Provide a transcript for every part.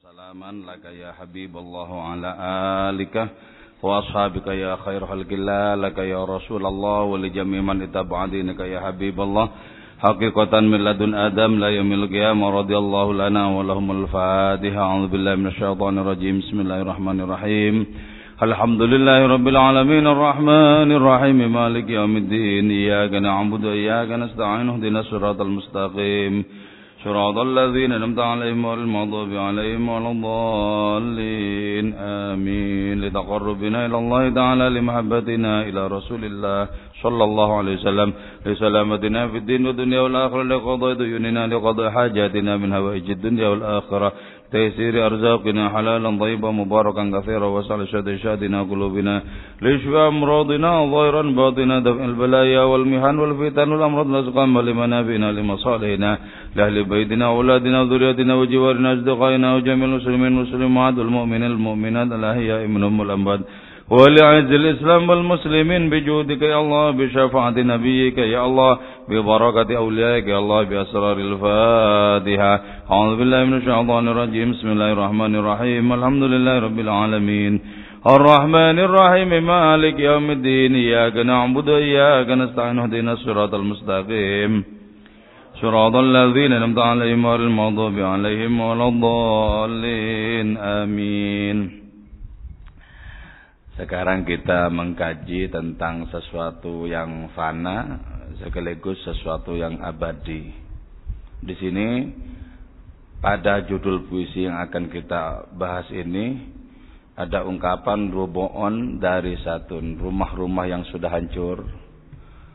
وسلاما لك يا حبيب الله وعلى آلك وأصحابك يا خير خلق الله لك يا رسول الله ولجميع من اتبع دينك يا حبيب الله. حقيقة من لدن آدم لا يوم القيامة رضي الله لنا ولهم الفاتحة. أعوذ بالله من الشيطان الرجيم. بسم الله الرحمن الرحيم. الحمد لله رب العالمين. الرحمن الرحيم. مالك يوم الدين. إياك نعبد وإياك نستعين. اهدنا الصراط المستقيم. صراط الذين أنعمت عليهم غير عليهم ولا الضالين. آمين. لتقربنا إلى الله تعالى لمحبتنا إلى رسول الله صلى الله عليه وسلم لسلامتنا في الدين والدنيا والآخرة لقضاء ديوننا لقضاء حاجاتنا من هوائج الدنيا والآخرة. تيسير أرزاقنا حلالا طيبا مباركا كثيرا وسع شد شادنا قلوبنا لشفاء أمراضنا ظاهرا باطنا دفع البلايا والمحن والفتن والأمراض الأسقام لمنابئنا لمصالحنا لأهل بيتنا وأولادنا وذرياتنا وجوارنا أصدقائنا وجميع المسلمين والمسلمات والمؤمنين المؤمنات الأحياء منهم والأموات ولعز الإسلام والمسلمين بجودك يا الله بشفاعة نبيك يا الله ببركة أوليائك يا الله بأسرار الفاتحة. أعوذ بالله من الشيطان الرجيم بسم الله الرحمن الرحيم الحمد لله رب العالمين الرحمن الرحيم مالك يوم الدين إياك نعبد وإياك نستعين اهدنا الصراط المستقيم صراط الذين أنعمت عليهم غير المغضوب عليهم ولا الضالين آمين sekarang kita mengkaji tentang sesuatu yang fana sekaligus sesuatu yang abadi. Di sini pada judul puisi yang akan kita bahas ini ada ungkapan rubu'un dari satun, rumah-rumah yang sudah hancur.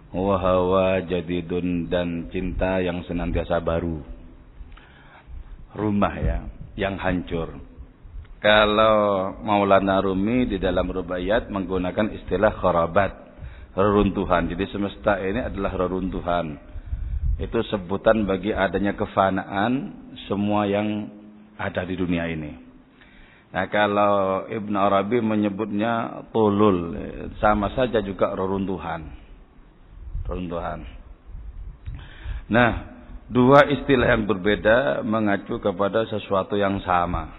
Wahawa jadidun dan cinta yang senantiasa baru. Rumah ya, yang hancur. Kalau Maulana Rumi di dalam rubaiyat menggunakan istilah kharabat, reruntuhan. Jadi semesta ini adalah reruntuhan. Itu sebutan bagi adanya kefanaan semua yang ada di dunia ini. Nah kalau Ibn Arabi menyebutnya tulul, sama saja juga reruntuhan. Reruntuhan. Nah, dua istilah yang berbeda mengacu kepada sesuatu yang sama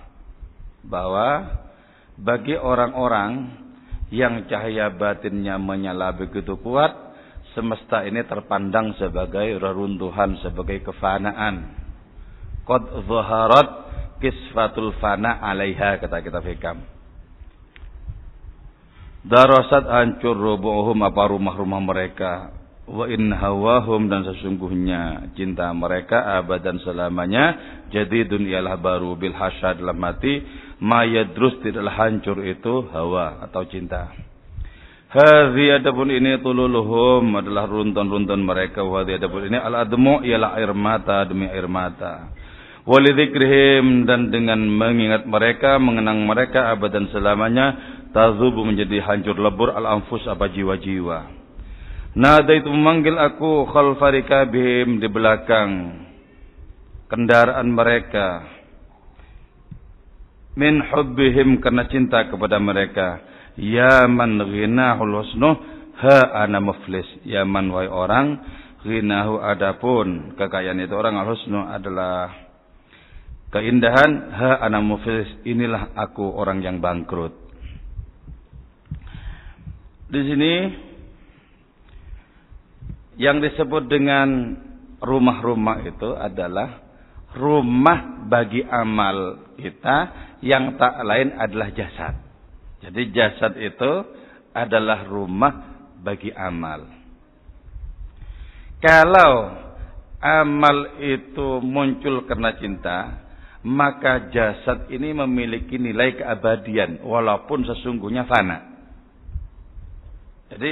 bahwa bagi orang-orang yang cahaya batinnya menyala begitu kuat, semesta ini terpandang sebagai reruntuhan, sebagai kefanaan. Qad zaharat kisfatul fana alaiha kata kita fikam. Darasat hancur rubuhum apa rumah-rumah mereka. Wa in hawahum dan sesungguhnya cinta mereka abadan selamanya jadi dunialah baru bil hasyad dalam mati mayadrus tidaklah hancur itu hawa atau cinta. Hadhi adapun ini tululuhum adalah runtun-runtun mereka. Hadhi adapun ini al-admu ialah air mata demi air mata. Walidzikrihim dan dengan mengingat mereka, mengenang mereka abadan selamanya, tazubu menjadi hancur lebur al-anfus apa jiwa-jiwa. Nada itu memanggil aku khalfarika bihim di belakang kendaraan mereka min hubbihim karena cinta kepada mereka ya man ghinahul husnu ha ana muflis. Ya man wahai orang ghinahu adapun. Kekayaan itu orang al husnu adalah keindahan ha ana muflis. Inilah aku orang yang bangkrut. Di sini yang disebut dengan rumah-rumah itu adalah rumah bagi amal kita yang tak lain adalah jasad. Jadi jasad itu adalah rumah bagi amal. Kalau amal itu muncul karena cinta, maka jasad ini memiliki nilai keabadian walaupun sesungguhnya fana. Jadi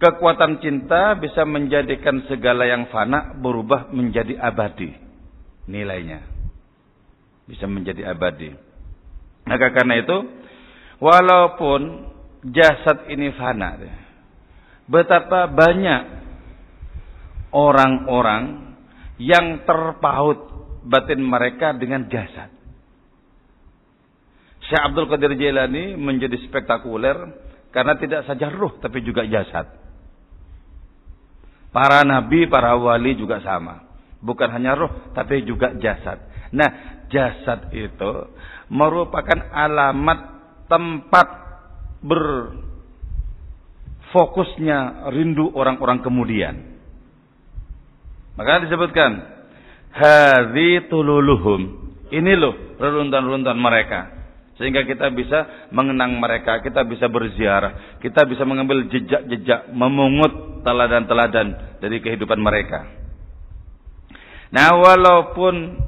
kekuatan cinta bisa menjadikan segala yang fana berubah menjadi abadi nilainya. Bisa menjadi abadi. Maka karena itu walaupun jasad ini fana betapa banyak orang-orang yang terpaut batin mereka dengan jasad. Syekh Abdul Qadir Jailani menjadi spektakuler karena tidak saja ruh tapi juga jasad. Para nabi, para wali juga sama. Bukan hanya roh, tapi juga jasad. Nah, jasad itu merupakan alamat tempat berfokusnya rindu orang-orang kemudian. Maka disebutkan, hadhi tululuhum. Ini loh reruntuhan-reruntuhan mereka. Sehingga kita bisa mengenang mereka, kita bisa berziarah, kita bisa mengambil jejak-jejak, memungut teladan-teladan dari kehidupan mereka. Nah, walaupun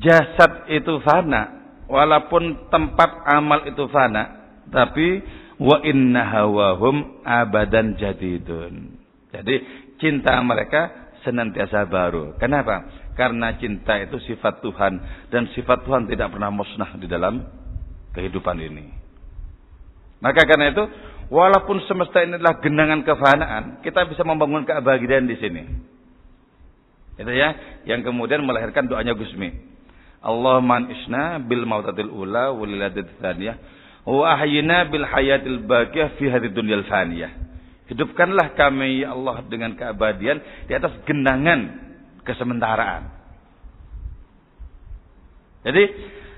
jasad itu fana, walaupun tempat amal itu fana, tapi wa inna hawahum abadan jadidun. Jadi cinta mereka senantiasa baru. Kenapa? Karena cinta itu sifat Tuhan dan sifat Tuhan tidak pernah musnah di dalam kehidupan ini. Maka karena itu, walaupun semesta ini adalah genangan kefanaan, kita bisa membangun kebahagiaan di sini. Itu ya, yang kemudian melahirkan doanya Gusmi. Allahumma isna bil mautatil ula waliladid thaniyah wa ahyina bil hayatil baqiyah fi hadid dunyal faniyah. Hidupkanlah kami ya Allah dengan keabadian di atas genangan kesementaraan. Jadi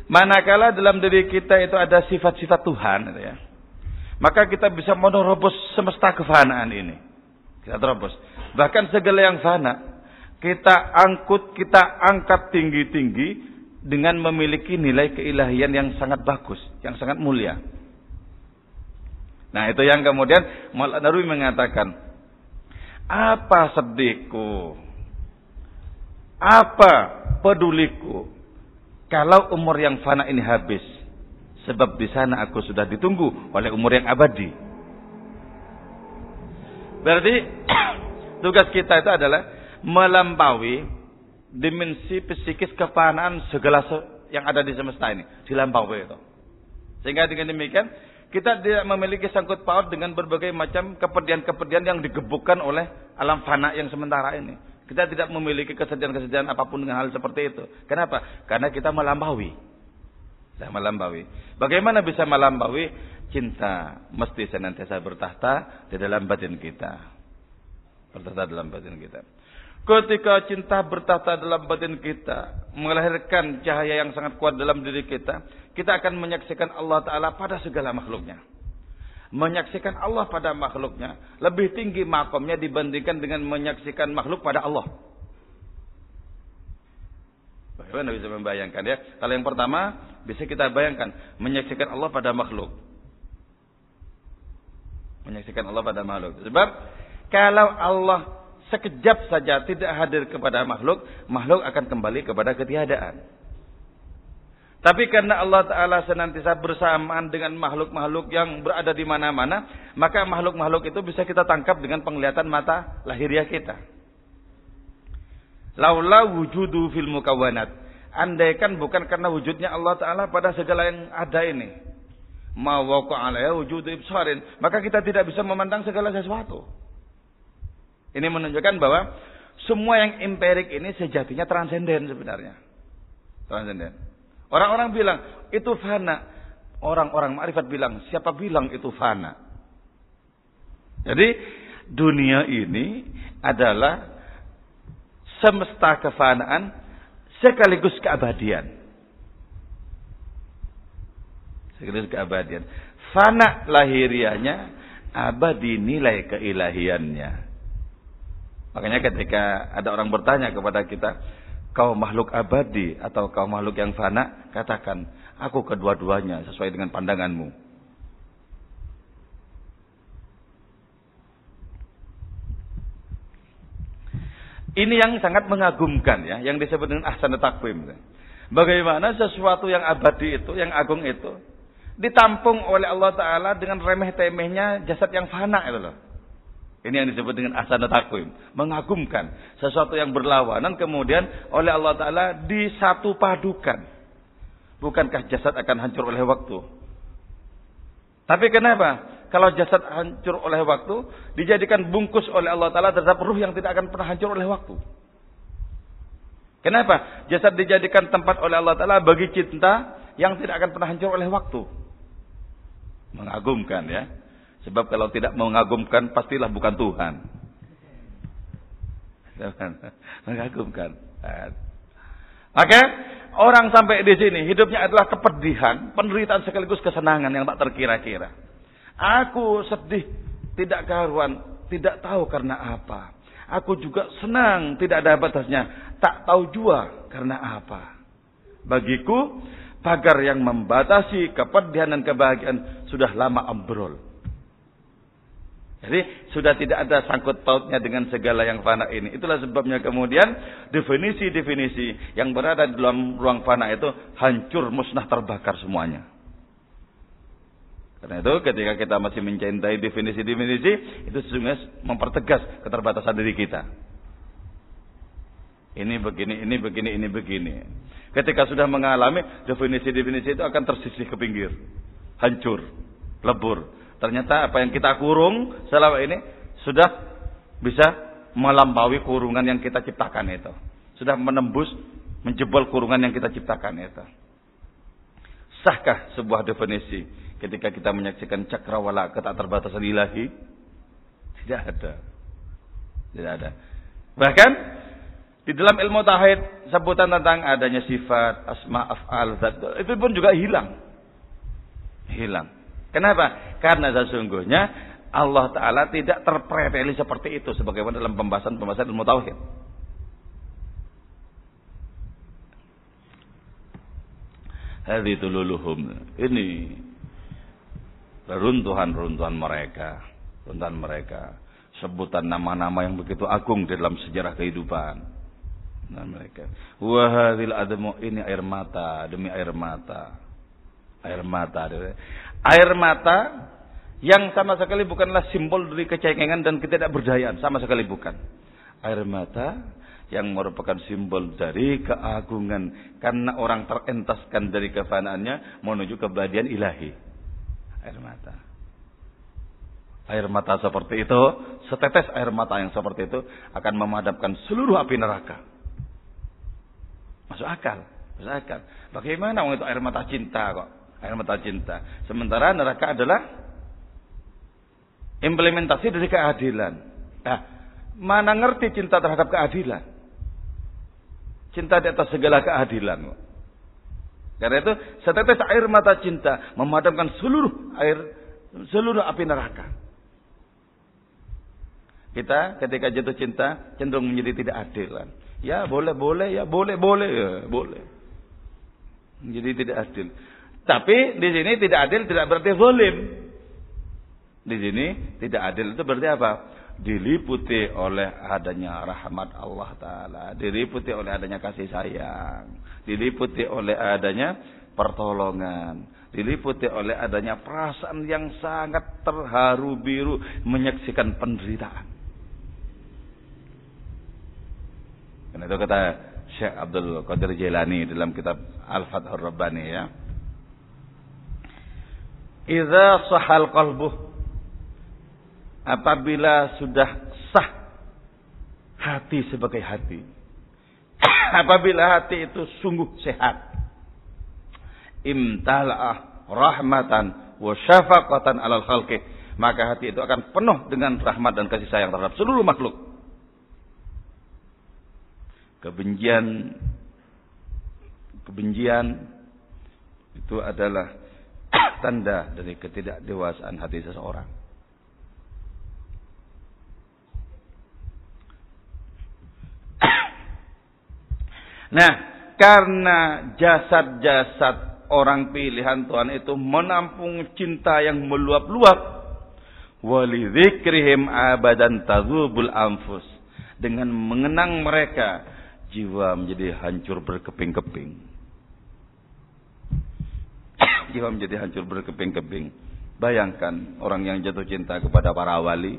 Manakala dalam diri kita itu ada sifat-sifat Tuhan, gitu ya, maka kita bisa menerobos semesta kefanaan ini. Kita terobos. Bahkan segala yang fana, kita angkut, kita angkat tinggi-tinggi dengan memiliki nilai keilahian yang sangat bagus, yang sangat mulia. Nah itu yang kemudian Maulana Narwi mengatakan, apa sedihku? Apa peduliku? Kalau umur yang fana ini habis, sebab di sana aku sudah ditunggu oleh umur yang abadi. Berarti tugas kita itu adalah melampaui dimensi psikis kefanaan segala yang ada di semesta ini, dilampaui itu. Sehingga dengan demikian kita tidak memiliki sangkut paut dengan berbagai macam kepedihan-kepedihan yang digebukkan oleh alam fana yang sementara ini. Kita tidak memiliki kesedihan-kesedihan apa pun dengan hal seperti itu. Kenapa? Karena kita melampaui. Kita melampaui. Bagaimana bisa melampaui? Cinta mesti senantiasa bertahta di dalam batin kita. Bertahta dalam batin kita. Ketika cinta bertahta dalam batin kita, melahirkan cahaya yang sangat kuat dalam diri kita, kita akan menyaksikan Allah Ta'ala pada segala makhluknya menyaksikan Allah pada makhluknya lebih tinggi makomnya dibandingkan dengan menyaksikan makhluk pada Allah. Bagaimana bisa membayangkan ya? Kalau yang pertama bisa kita bayangkan menyaksikan Allah pada makhluk. Menyaksikan Allah pada makhluk. Sebab kalau Allah sekejap saja tidak hadir kepada makhluk, makhluk akan kembali kepada ketiadaan. Tapi karena Allah Ta'ala senantiasa bersamaan dengan makhluk-makhluk yang berada di mana-mana, maka makhluk-makhluk itu bisa kita tangkap dengan penglihatan mata lahiriah kita. Laula wujudu fil mukawanat. Andaikan bukan karena wujudnya Allah Ta'ala pada segala yang ada ini. Alaiya wujudu ibsarin. Maka kita tidak bisa memandang segala sesuatu. Ini menunjukkan bahwa semua yang empirik ini sejatinya transenden sebenarnya. Transenden. Orang-orang bilang itu fana. Orang-orang ma'rifat bilang, siapa bilang itu fana? Jadi dunia ini adalah semesta kefanaan sekaligus keabadian. Sekaligus keabadian. Fana lahiriahnya, abadi nilai keilahiannya. Makanya ketika ada orang bertanya kepada kita, kau makhluk abadi atau kau makhluk yang fana, katakan, aku kedua-duanya sesuai dengan pandanganmu. Ini yang sangat mengagumkan ya, yang disebut dengan ahsan takwim. Bagaimana sesuatu yang abadi itu, yang agung itu, ditampung oleh Allah Ta'ala dengan remeh-temehnya jasad yang fana itu loh. Ini yang disebut dengan asana takwim. Mengagumkan. Sesuatu yang berlawanan kemudian oleh Allah Ta'ala disatu padukan. Bukankah jasad akan hancur oleh waktu? Tapi kenapa? Kalau jasad hancur oleh waktu, dijadikan bungkus oleh Allah Ta'ala terhadap ruh yang tidak akan pernah hancur oleh waktu. Kenapa? Jasad dijadikan tempat oleh Allah Ta'ala bagi cinta yang tidak akan pernah hancur oleh waktu. Mengagumkan ya. Sebab kalau tidak mengagumkan pastilah bukan Tuhan. Mengagumkan. Oke, orang sampai di sini hidupnya adalah kepedihan, penderitaan sekaligus kesenangan yang tak terkira-kira. Aku sedih, tidak karuan, tidak tahu karena apa. Aku juga senang, tidak ada batasnya, tak tahu jua karena apa. Bagiku, pagar yang membatasi kepedihan dan kebahagiaan sudah lama ambrol. Jadi sudah tidak ada sangkut pautnya dengan segala yang fana ini. Itulah sebabnya kemudian definisi-definisi yang berada di dalam ruang fana itu hancur, musnah, terbakar semuanya. Karena itu ketika kita masih mencintai definisi-definisi itu sesungguhnya mempertegas keterbatasan diri kita. Ini begini, ini begini, ini begini. Ketika sudah mengalami definisi-definisi itu akan tersisih ke pinggir. Hancur, lebur. Ternyata apa yang kita kurung selama ini sudah bisa melampaui kurungan yang kita ciptakan itu. Sudah menembus, menjebol kurungan yang kita ciptakan itu. Sahkah sebuah definisi ketika kita menyaksikan cakrawala ketak terbatasan ilahi? Tidak ada. Tidak ada. Bahkan di dalam ilmu tauhid sebutan tentang adanya sifat, asma, af'al, itu pun juga hilang. Hilang. Kenapa? Karena sesungguhnya Allah Ta'ala tidak terpreteli seperti itu. Sebagaimana dalam pembahasan-pembahasan ilmu tauhid. Hadhi tululuhum. Ini runtuhan-runtuhan mereka. Runtuhan mereka. Sebutan nama-nama yang begitu agung dalam sejarah kehidupan Nah mereka. Wahadil adamu ini air mata demi air mata. Air mata. Air mata yang sama sekali bukanlah simbol dari kecengengan dan ketidakberdayaan. Sama sekali bukan. Air mata yang merupakan simbol dari keagungan. Karena orang terentaskan dari kefanaannya menuju kebahagiaan ilahi. Air mata. Air mata seperti itu, setetes air mata yang seperti itu akan memadamkan seluruh api neraka. Masuk akal. Masuk akal. Bagaimana itu air mata cinta kok? Air mata cinta. Sementara neraka adalah implementasi dari keadilan. Nah, mana ngerti cinta terhadap keadilan? Cinta di atas segala keadilan. Karena itu setetes air mata cinta memadamkan seluruh air seluruh api neraka. Kita ketika jatuh cinta cenderung menjadi tidak adil. Ya boleh boleh ya boleh boleh ya boleh. Jadi tidak adil. Tapi di sini tidak adil tidak berarti zalim. Di sini tidak adil itu berarti apa? Diliputi oleh adanya rahmat Allah Ta'ala. Diliputi oleh adanya kasih sayang. Diliputi oleh adanya pertolongan. Diliputi oleh adanya perasaan yang sangat terharu biru menyaksikan penderitaan. Karena itu kata Syekh Abdul Qadir Jailani dalam kitab Al-Fathur Rabbani ya. Idza sahal qalbuh apabila sudah sah hati sebagai hati. apabila hati itu sungguh sehat. Imtala'ah rahmatan wa syafaqatan alal khalqi. Maka hati itu akan penuh dengan rahmat dan kasih sayang terhadap seluruh makhluk kebencian kebencian itu adalah tanda dari ketidakdewasaan hati seseorang. Nah, karena jasad-jasad orang pilihan Tuhan itu menampung cinta yang meluap-luap, walidzikrihim abadan tazubul anfus. Dengan mengenang mereka, jiwa menjadi hancur berkeping-keping. Jiwa menjadi hancur berkeping-keping. Bayangkan orang yang jatuh cinta kepada para wali,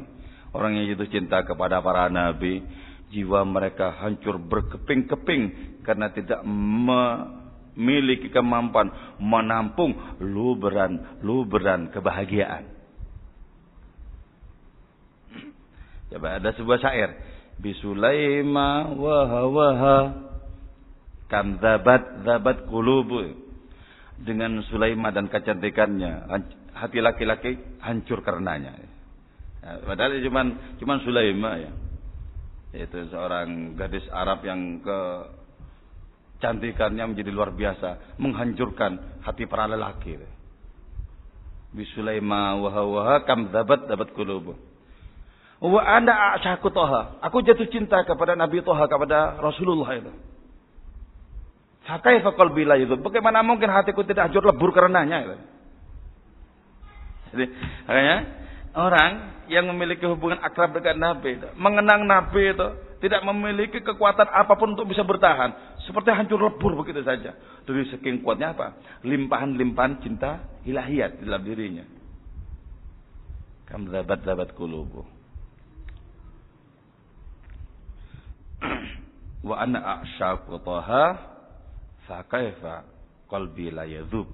orang yang jatuh cinta kepada para nabi, jiwa mereka hancur berkeping-keping karena tidak memiliki kemampuan menampung luberan-luberan kebahagiaan. Coba ada sebuah syair bisulaima waha waha zabat zabat kulubu dengan Sulaima dan kecantikannya hati laki-laki hancur karenanya ya, padahal cuma cuma Sulaima ya Yaitu seorang gadis Arab yang ke cantikannya menjadi luar biasa, menghancurkan hati para lelaki. Bisulaima wahawaha kam dabat dapat kulubu. Wa anda. Aku jatuh cinta kepada Nabi Toha, kepada Rasulullah itu. Fakaifa qalbi la itu. Bagaimana mungkin hatiku tidak hancur lebur karenanya itu. Jadi, makanya orang yang memiliki hubungan akrab dengan Nabi itu, mengenang Nabi itu, tidak memiliki kekuatan apa pun untuk bisa bertahan. Seperti hancur lebur begitu saja. Dari saking kuatnya apa? Limpahan-limpahan cinta ilahiyat di dalam dirinya. Kam zabat-zabat kulubu. Wa ana a'syaqu taha fa kaifa qalbi la yadhub.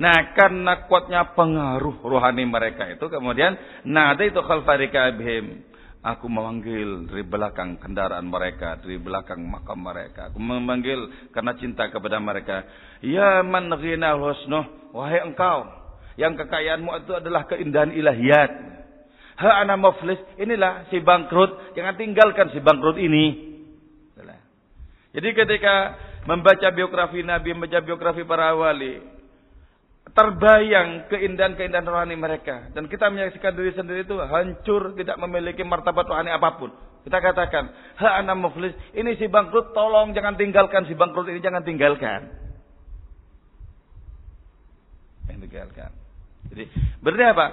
Nah, karena kuatnya pengaruh rohani mereka itu kemudian nada itu khalfarika bihim Aku memanggil dari belakang kendaraan mereka, dari belakang makam mereka. Aku memanggil karena cinta kepada mereka. Ya man ghina husnuh, wahai engkau yang kekayaanmu itu adalah keindahan ilahiyat. Ha ana muflis, inilah si bangkrut, jangan tinggalkan si bangkrut ini. Jadi ketika membaca biografi Nabi, membaca biografi para wali, terbayang keindahan-keindahan rohani mereka. Dan kita menyaksikan diri sendiri itu hancur, tidak memiliki martabat rohani apa pun. Kita katakan, ha ana muflis, ini si bangkrut, tolong jangan tinggalkan si bangkrut ini, jangan tinggalkan. Jangan tinggalkan. Jadi, berarti apa?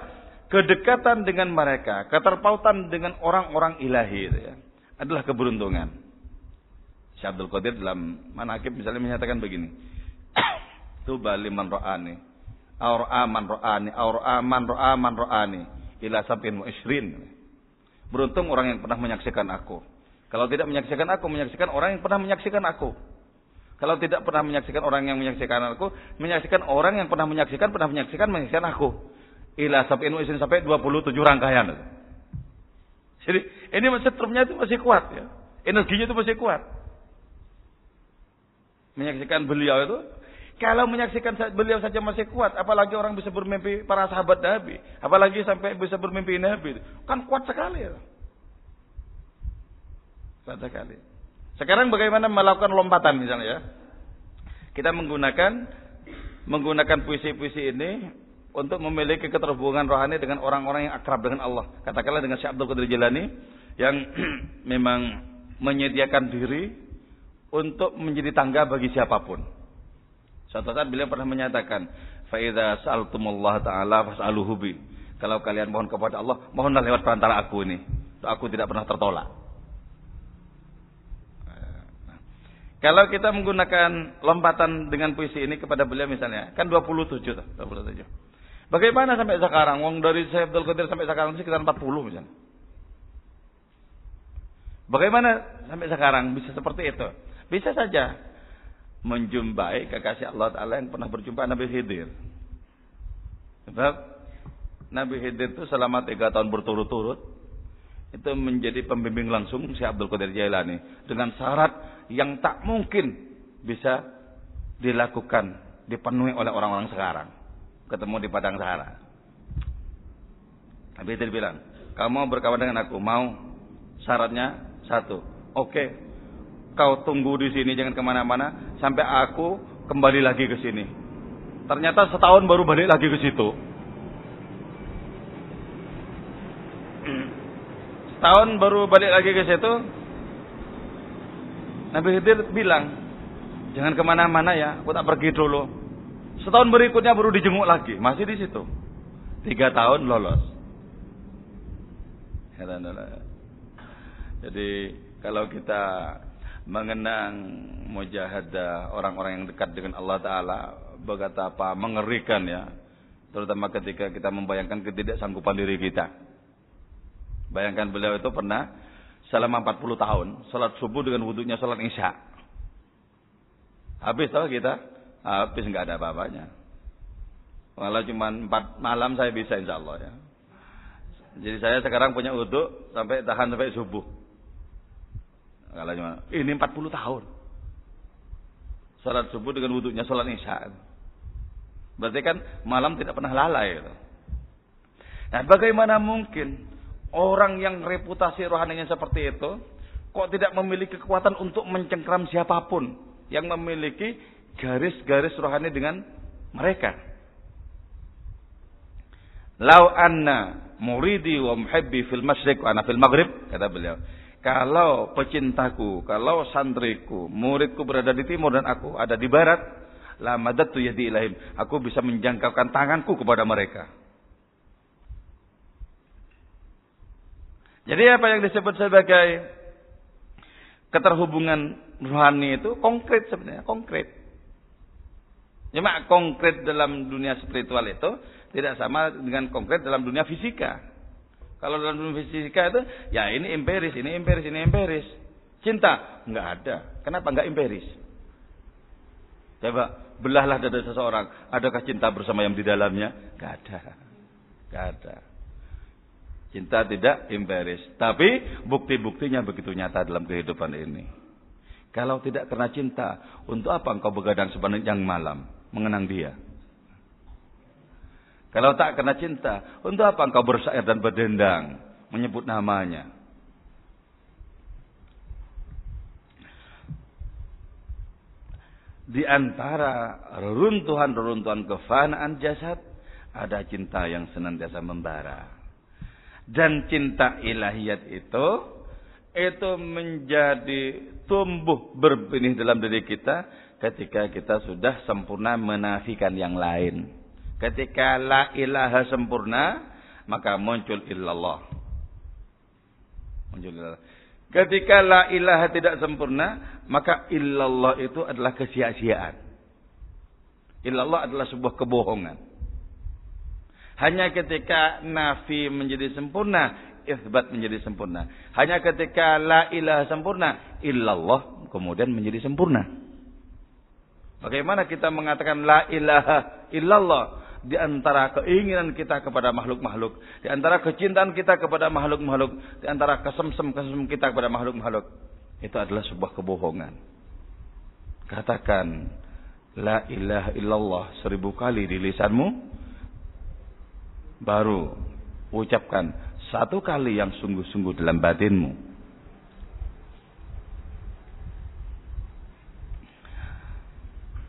Kedekatan dengan mereka, keterpautan dengan orang-orang ilahi itu ya, adalah keberuntungan. Syekh Abdul Qadir dalam manakib misalnya menyatakan begini. Tuba liman ra'ani Aur aman ro'ani, aur aman ro'aman ro'ani. Ila sabin wa isrin. Beruntung orang yang pernah menyaksikan aku. Kalau tidak menyaksikan aku, menyaksikan orang yang pernah menyaksikan aku. Kalau tidak pernah menyaksikan orang yang menyaksikan aku, menyaksikan orang yang pernah menyaksikan, pernah menyaksikan, menyaksikan aku. Ila sabin wa isrin sampai 27 rangkaian. Jadi ini masih itu masih kuat ya. Energinya itu masih kuat. Menyaksikan beliau itu kalau menyaksikan beliau saja masih kuat, apalagi orang bisa bermimpi para sahabat Nabi, apalagi sampai bisa bermimpi Nabi, kan kuat sekali ya. Kuat sekali. Sekarang bagaimana melakukan lompatan misalnya ya? Kita menggunakan menggunakan puisi-puisi ini untuk memiliki keterhubungan rohani dengan orang-orang yang akrab dengan Allah. Katakanlah dengan Syekh Abdul Qadir Jilani yang memang menyediakan diri untuk menjadi tangga bagi siapa pun. Suatu saat beliau pernah menyatakan, "Faida sa'altumullah taala fas'aluhu bi." Kalau kalian mohon kepada Allah, mohonlah lewat perantara aku ini. Aku tidak pernah tertolak. Nah, kalau kita menggunakan lompatan dengan puisi ini kepada beliau misalnya, kan 27 tuh, 27. Bagaimana sampai sekarang? Wong dari Syekh Abdul Qadir sampai sekarang sekitar 40 misalnya. Bagaimana sampai sekarang bisa seperti itu? Bisa saja menjumpai kekasih Allah Ta'ala yang pernah berjumpa Nabi Khidir. Sebab Nabi Khidir itu selama tiga tahun berturut-turut itu menjadi pembimbing langsung si Abdul Qadir Jailani dengan syarat yang tak mungkin bisa dilakukan dipenuhi oleh orang-orang sekarang. Ketemu di padang sahara. Nabi Khidir bilang kamu berkawan dengan aku? Mau? Syaratnya satu. Oke kau tunggu di sini jangan ke mana-mana sampai aku kembali lagi ke sini. Ternyata setahun baru balik lagi ke situ. Setahun baru balik lagi ke situ. Nabi Khidir bilang, jangan ke mana-mana ya, aku tak pergi dulu. Setahun berikutnya baru dijenguk lagi, masih di situ. Tiga tahun lolos. Jadi kalau kita mengenang mujahadah orang-orang yang dekat dengan Allah Ta'ala apa mengerikan ya. Terutama ketika kita membayangkan ketidaksanggupan diri kita. Bayangkan beliau itu pernah selama 40 tahun salat subuh dengan wudhunya salat isya. Habis tahu kita? Habis nggak ada apa-apanya. Kalau cuma 4 malam saya bisa insya Allah ya. Jadi saya sekarang punya wudhu sampai tahan sampai subuh kalau cuma ini 40 tahun. Salat subuh dengan wudhunya salat isya. Berarti kan malam tidak pernah lalai. Gitu. Nah, bagaimana mungkin Orang yang reputasi rohaninya seperti itu, kok tidak memiliki kekuatan untuk mencengkram siapa pun yang memiliki garis-garis rohani dengan mereka. Lau anna muridi wa muhibbi fil masyriq wa ana fil maghrib, kata beliau. Kalau pecintaku, kalau santriku, muridku berada di timur dan aku ada di barat, la madatu yadi ilahim. Aku bisa menjangkaukan tanganku kepada mereka. Jadi apa yang disebut sebagai keterhubungan rohani itu konkret sebenarnya, konkret. Cuma konkret dalam dunia spiritual itu tidak sama dengan konkret dalam dunia fisika. Kalau dalam fisika itu, ya ini empiris, ini empiris, ini empiris. Cinta nggak ada. Kenapa nggak empiris? Coba belahlah dada seseorang. Adakah cinta bersama yang di dalamnya? Gak ada. Gak ada. Cinta tidak empiris. Tapi bukti-buktinya begitu nyata dalam kehidupan ini. Kalau tidak karena cinta, untuk apa engkau begadang sepanjang malam mengenang dia? Kalau tak karena cinta, untuk apa engkau bersair dan berdendang menyebut namanya? Di antara reruntuhan-reruntuhan kefanaan jasad, ada cinta yang senantiasa membara. Dan cinta ilahiyat itu itu menjadi tumbuh berbenih dalam diri kita ketika kita sudah sempurna menafikan yang lain. Ketika la ilaha sempurna, maka muncul illallah. Muncul illallah. Ketika la ilaha tidak sempurna, maka illallah itu adalah kesia-siaan. Illallah adalah sebuah kebohongan. Hanya ketika nafi menjadi sempurna, isbat menjadi sempurna. Hanya ketika la ilaha sempurna, illallah kemudian menjadi sempurna. Bagaimana kita mengatakan la ilaha illallah di antara keinginan kita kepada makhluk-makhluk, di antara kecintaan kita kepada makhluk-makhluk, di antara kesemsem-kesemsem kita kepada makhluk-makhluk. Itu adalah sebuah kebohongan. Katakan la ilaha illallah seribu kali di lisanmu, baru ucapkan satu kali yang sungguh-sungguh dalam batinmu.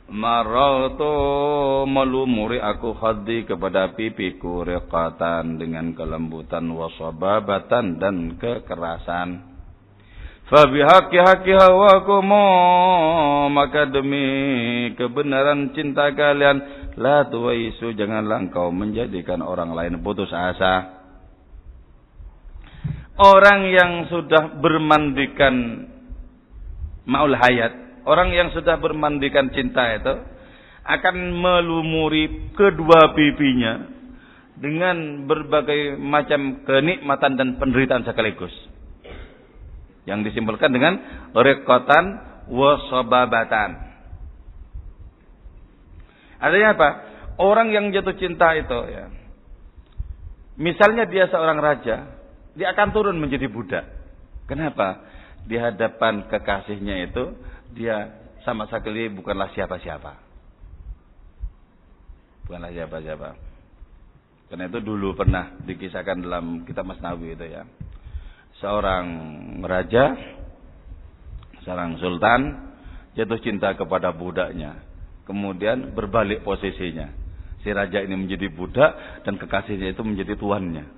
Marautu melumuri aku khaddi kepada pipiku rekatan dengan kelembutan wasababatan dan kekerasan. Fabihaki haki hawakumu maka demi kebenaran cinta kalian La tuwaisu janganlah engkau menjadikan orang lain putus asa. Orang yang sudah bermandikan maul hayat, orang yang sudah bermandikan cinta itu akan melumuri kedua pipinya dengan berbagai macam kenikmatan dan penderitaan sekaligus. Yang disimpulkan dengan rekotan wasababatan. Artinya apa? Orang yang jatuh cinta itu ya. Misalnya dia seorang raja, dia akan turun menjadi budak. Kenapa? Di hadapan kekasihnya itu dia sama sekali bukanlah siapa-siapa. Bukanlah siapa-siapa. Karena itu dulu pernah dikisahkan dalam kitab Mas Nawi itu ya. Seorang raja, seorang sultan jatuh cinta kepada budaknya kemudian berbalik posisinya. Si raja ini menjadi budak dan kekasihnya itu menjadi tuannya.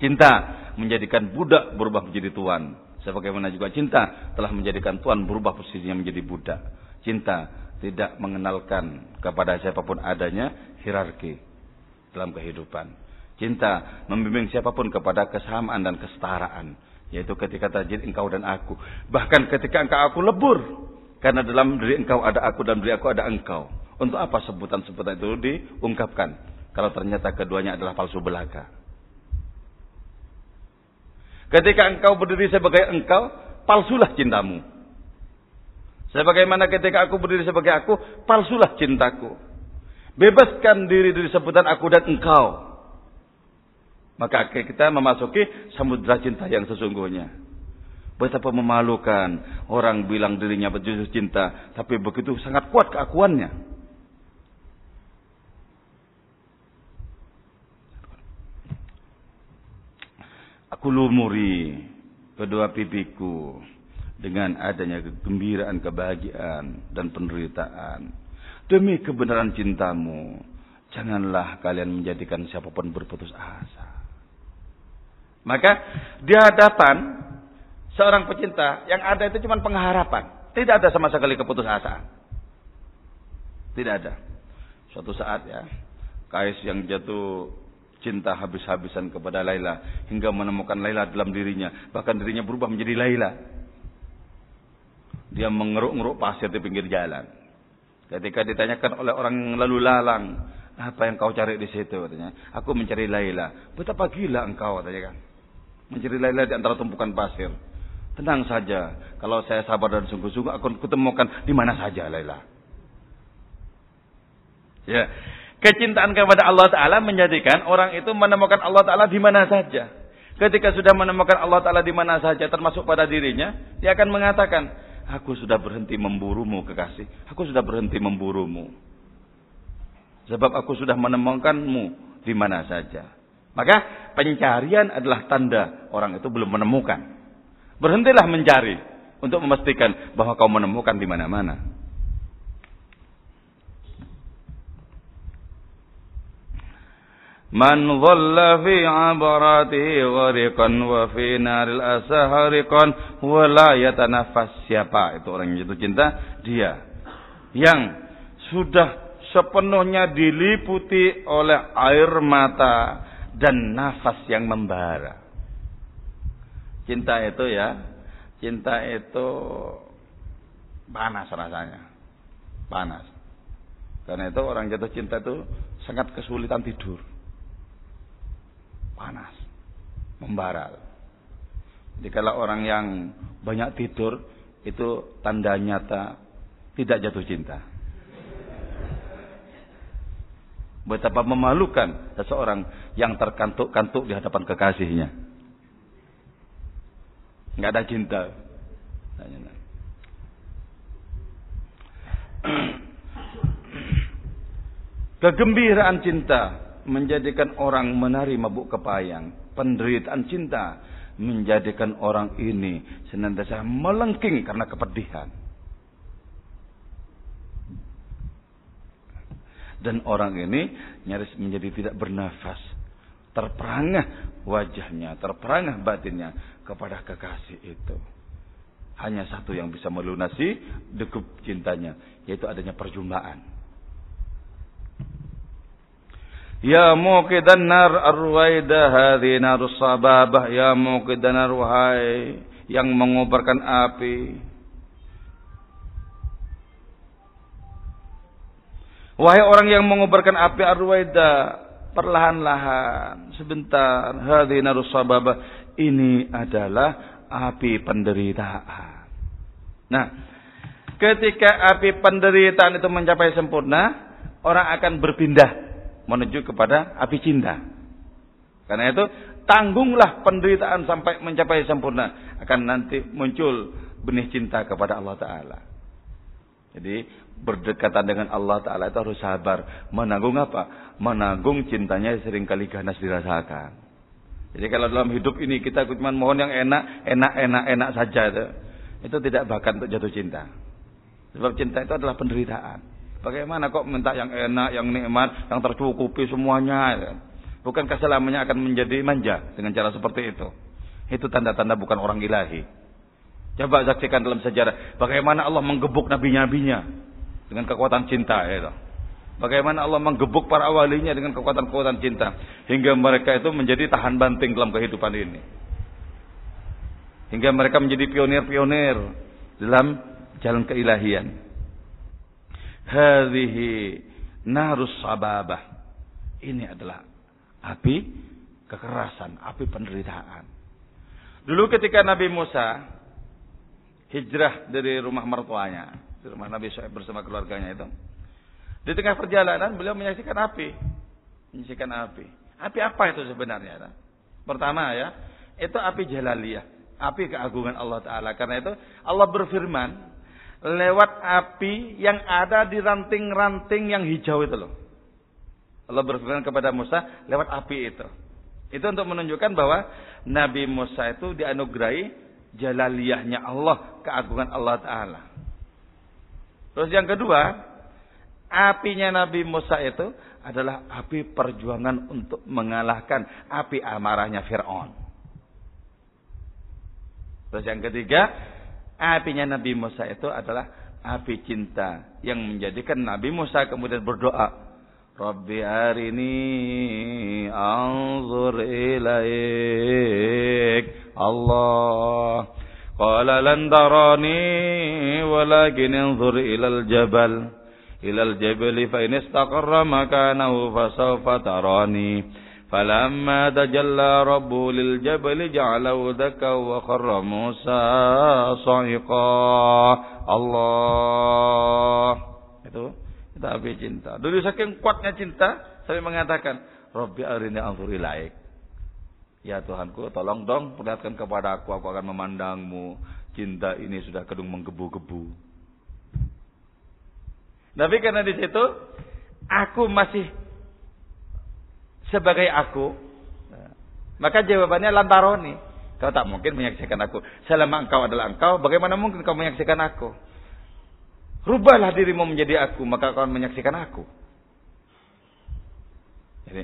Cinta menjadikan budak berubah menjadi tuan. Sebagaimana juga cinta telah menjadikan tuan berubah posisinya menjadi budak. Cinta tidak mengenalkan kepada siapa pun adanya hierarki dalam kehidupan. Cinta membimbing siapa pun kepada kesamaan dan kesetaraan. Yaitu ketika terjadi engkau dan aku. Bahkan ketika engkau aku lebur. Karena dalam diri engkau ada aku dan diri aku ada engkau. Untuk apa sebutan-sebutan itu diungkapkan? Kalau ternyata keduanya adalah palsu belaka. Ketika engkau berdiri sebagai engkau, palsulah cintamu. Sebagaimana ketika aku berdiri sebagai aku, palsulah cintaku. Bebaskan diri dari sebutan aku dan engkau. Maka kita memasuki samudra cinta yang sesungguhnya. Betapa memalukan orang bilang dirinya berjujur cinta, tapi begitu sangat kuat keakuannya. Kulumuri kedua pipiku dengan adanya kegembiraan, kebahagiaan dan penderitaan. Demi kebenaran cintamu, janganlah kalian menjadikan siapa pun berputus asa. Maka di hadapan seorang pecinta yang ada itu cuma pengharapan, tidak ada sama sekali keputusasaan. Tidak ada. Suatu saat ya, Kais yang jatuh cinta habis-habisan kepada Laila hingga menemukan Laila dalam dirinya, bahkan dirinya berubah menjadi Laila. Dia mengeruk-ngeruk pasir di pinggir jalan. Ketika ditanyakan oleh orang lalu lalang, apa yang kau cari di situ katanya? Aku mencari Laila. Betapa gila engkau katanya kan. Mencari Laila di antara tumpukan pasir. Tenang saja, kalau saya sabar dan sungguh-sungguh akan kutemukan di mana saja Laila. Ya, kecintaan kepada Allah Taala menjadikan orang itu menemukan Allah Taala di mana saja. Ketika sudah menemukan Allah Taala di mana saja, termasuk pada dirinya, dia akan mengatakan, Aku sudah berhenti memburumu kekasih. Aku sudah berhenti memburumu. Sebab aku sudah menemukanmu di mana saja. Maka pencarian adalah tanda orang itu belum menemukan. Berhentilah mencari untuk memastikan bahwa kau menemukan di mana-mana. Dhalla fi abaratihi ghariqan wa fi naril asahariqan wa la yatanafas. Siapa itu orang yang jatuh cinta? Dia yang sudah sepenuhnya diliputi oleh air mata dan nafas yang membara. Cinta itu ya, cinta itu panas rasanya. Panas. Karena itu orang jatuh cinta itu sangat kesulitan tidur panas, membara. Jadi kalau orang yang banyak tidur itu tanda nyata tidak jatuh cinta. Betapa memalukan seseorang yang terkantuk-kantuk di hadapan kekasihnya. Enggak ada cinta. Kegembiraan cinta menjadikan orang menari mabuk kepayang. Penderitaan cinta menjadikan orang ini senantiasa melengking karena kepedihan. Dan orang ini nyaris menjadi tidak bernafas. Terperangah wajahnya, terperangah batinnya kepada kekasih itu. Hanya satu yang bisa melunasi degup cintanya, yaitu adanya perjumpaan. Ya muqidan nar arwaida hadhi narus sababah. Ya muqidan nar wahai yang mengobarkan api. Wahai orang yang mengobarkan api arwaida perlahan-lahan sebentar. Hadhi narus ini adalah api penderitaan. Nah, ketika api penderitaan itu mencapai sempurna, orang akan berpindah menuju kepada api cinta. Karena itu tanggunglah penderitaan sampai mencapai sempurna. Akan nanti muncul benih cinta kepada Allah Ta'ala. Jadi berdekatan dengan Allah Ta'ala itu harus sabar. Menanggung apa? Menanggung cintanya sering kali ganas dirasakan. Jadi kalau dalam hidup ini kita cuma mohon yang enak, enak, enak, enak saja itu. Itu tidak bahkan untuk jatuh cinta. Sebab cinta itu adalah penderitaan. Bagaimana kok minta yang enak, yang nikmat, yang tercukupi semuanya? Ya? Bukankah selamanya akan menjadi manja dengan cara seperti itu? Itu tanda-tanda bukan orang ilahi. Coba saksikan dalam sejarah bagaimana Allah menggebuk nabi-nabinya dengan kekuatan cinta ya. Bagaimana Allah menggebuk para walinya dengan kekuatan-kekuatan cinta hingga mereka itu menjadi tahan banting dalam kehidupan ini. Hingga mereka menjadi pionir-pionir dalam jalan keilahian hadhihi narus sababah. Ini adalah api kekerasan, api penderitaan. Dulu ketika Nabi Musa hijrah dari rumah mertuanya, di rumah Nabi Shu'aib bersama keluarganya itu. Di tengah perjalanan beliau menyaksikan api. Menyaksikan api. Api apa itu sebenarnya? Pertama ya, itu api jalaliyah. Api keagungan Allah Ta'ala. Karena itu Allah berfirman lewat api yang ada di ranting-ranting yang hijau itu loh. Allah berfirman kepada Musa lewat api itu. Itu untuk menunjukkan bahwa Nabi Musa itu dianugerahi jalaliyahnya Allah, keagungan Allah Ta'ala. Terus yang kedua, apinya Nabi Musa itu adalah api perjuangan untuk mengalahkan api amarahnya Fir'aun. Terus yang ketiga, apinya Nabi Musa itu adalah api cinta yang menjadikan Nabi Musa kemudian berdoa, Rabbi arini anzur ilaik. Allah. Qala lan tarani walakin anzur ilal jabal. Ilal jabali fa in istaqarra makanahu fasawfa tarani. فلما تجلى ربه للجبل جعله دكا وخر موسى صعقا Allah itu itu api cinta. Dulu saking kuatnya cinta, saya mengatakan, Robbi arini anzur ilaik. Ya Tuhanku, tolong dong perlihatkan kepada aku, aku akan memandangmu. Cinta ini sudah kedung menggebu-gebu. Tapi karena di situ, aku masih sebagai aku, maka jawabannya lantaroni. Kau tak mungkin menyaksikan aku. Selama engkau adalah engkau, bagaimana mungkin kau menyaksikan aku? Rubahlah dirimu menjadi aku, maka kau menyaksikan aku. Jadi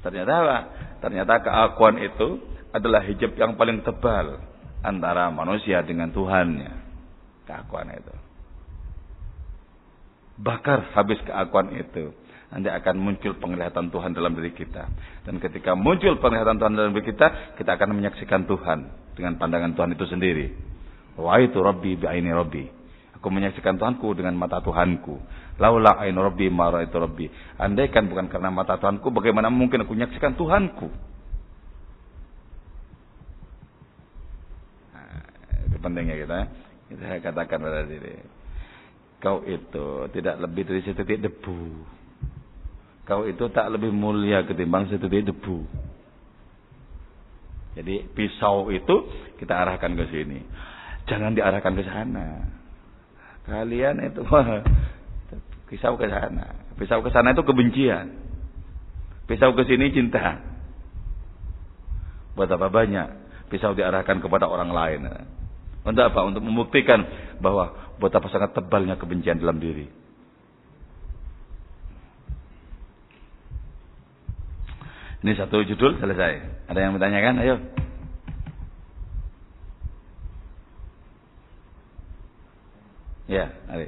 ternyata apa? Ternyata keakuan itu adalah hijab yang paling tebal antara manusia dengan Tuhannya. Keakuan itu. Bakar habis keakuan itu. Nanti akan muncul penglihatan Tuhan dalam diri kita. Dan ketika muncul penglihatan Tuhan dalam diri kita, kita akan menyaksikan Tuhan dengan pandangan Tuhan itu sendiri. Wa itu Rabbi bi'aini Rabbi. Aku menyaksikan Tuhanku dengan mata Tuhanku. Laula ain rabbi mara itu rabbi. Andaikan bukan karena mata Tuhanku, bagaimana mungkin aku menyaksikan Tuhanku? Nah, itu pentingnya kita. Kita katakan pada diri. Kau itu tidak lebih dari setitik debu. Kau itu tak lebih mulia ketimbang setitik debu. Jadi pisau itu kita arahkan ke sini. Jangan diarahkan ke sana. Kalian itu pisau ke sana. Pisau ke sana itu kebencian. Pisau ke sini cinta. Buat apa banyak pisau diarahkan kepada orang lain. Untuk apa? Untuk membuktikan bahwa betapa sangat tebalnya kebencian dalam diri. Ini satu judul selesai. Ada yang bertanyakan? Ayo. Ya, Ari.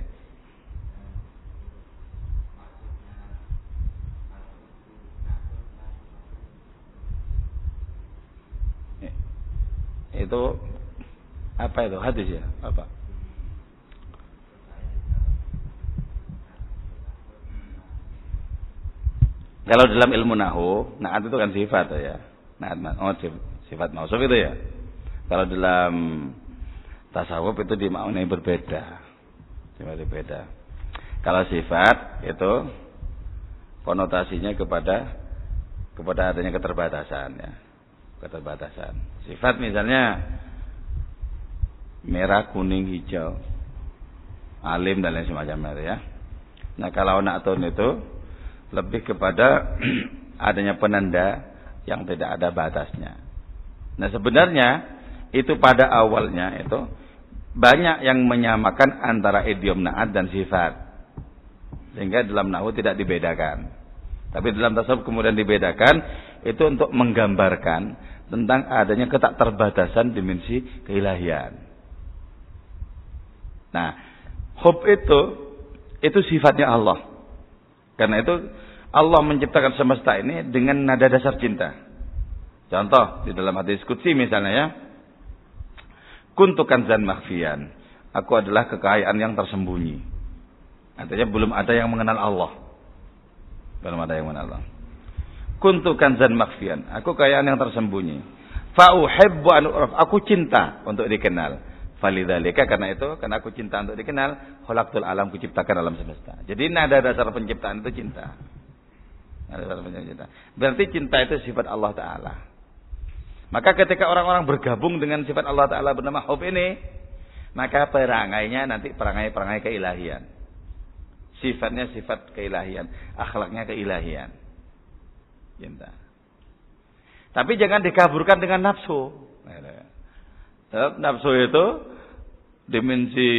Itu apa itu hadis ya? Apa? Kalau dalam ilmu nahu, naat itu kan sifat ya. Naat oh, sifat mausuf itu ya. Kalau dalam tasawuf itu dimaknai berbeda. Sifat beda. Kalau sifat itu konotasinya kepada kepada adanya keterbatasan ya. Keterbatasan. Sifat misalnya merah, kuning, hijau, alim dan lain semacamnya ya. Nah kalau nakton itu lebih kepada adanya penanda yang tidak ada batasnya. Nah sebenarnya itu pada awalnya itu banyak yang menyamakan antara idiom naat dan sifat. Sehingga dalam nahu tidak dibedakan. Tapi dalam tasawuf kemudian dibedakan itu untuk menggambarkan tentang adanya ketak terbatasan dimensi keilahian. Nah, hub itu itu sifatnya Allah. Karena itu Allah menciptakan semesta ini dengan nada dasar cinta. Contoh di dalam hadis qudsi misalnya ya. Kuntukan zan makhfian. Aku adalah kekayaan yang tersembunyi. Artinya belum ada yang mengenal Allah. Belum ada yang mengenal Allah. Kuntukan zan makhfian. Aku kekayaan yang tersembunyi. Fa'uhibbu an Aku cinta untuk dikenal. Falidhalika karena itu, karena aku cinta untuk dikenal, khalaqtul alam kuciptakan alam semesta. Jadi nada dasar penciptaan itu cinta. Nada dasar penciptaan cinta. Berarti cinta itu sifat Allah Ta'ala. Maka ketika orang-orang bergabung dengan sifat Allah Ta'ala bernama hub ini, maka perangainya nanti perangai-perangai keilahian. Sifatnya sifat keilahian, akhlaknya keilahian. Cinta. Tapi jangan dikaburkan dengan nafsu. Nafsu itu dimensi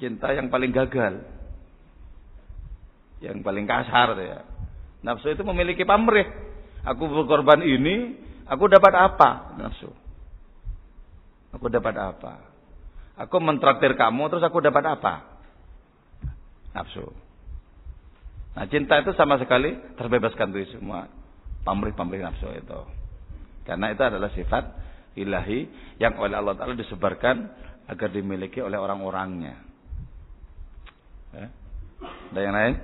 cinta yang paling gagal. Yang paling kasar ya. Nafsu itu memiliki pamrih. Aku berkorban ini, aku dapat apa? Nafsu. Aku dapat apa? Aku mentraktir kamu, terus aku dapat apa? Nafsu. Nah cinta itu sama sekali terbebaskan dari semua pamrih-pamrih nafsu itu. Karena itu adalah sifat ilahi yang oleh Allah Ta'ala disebarkan agar dimiliki oleh orang-orangnya. Ya. Ada yang lain?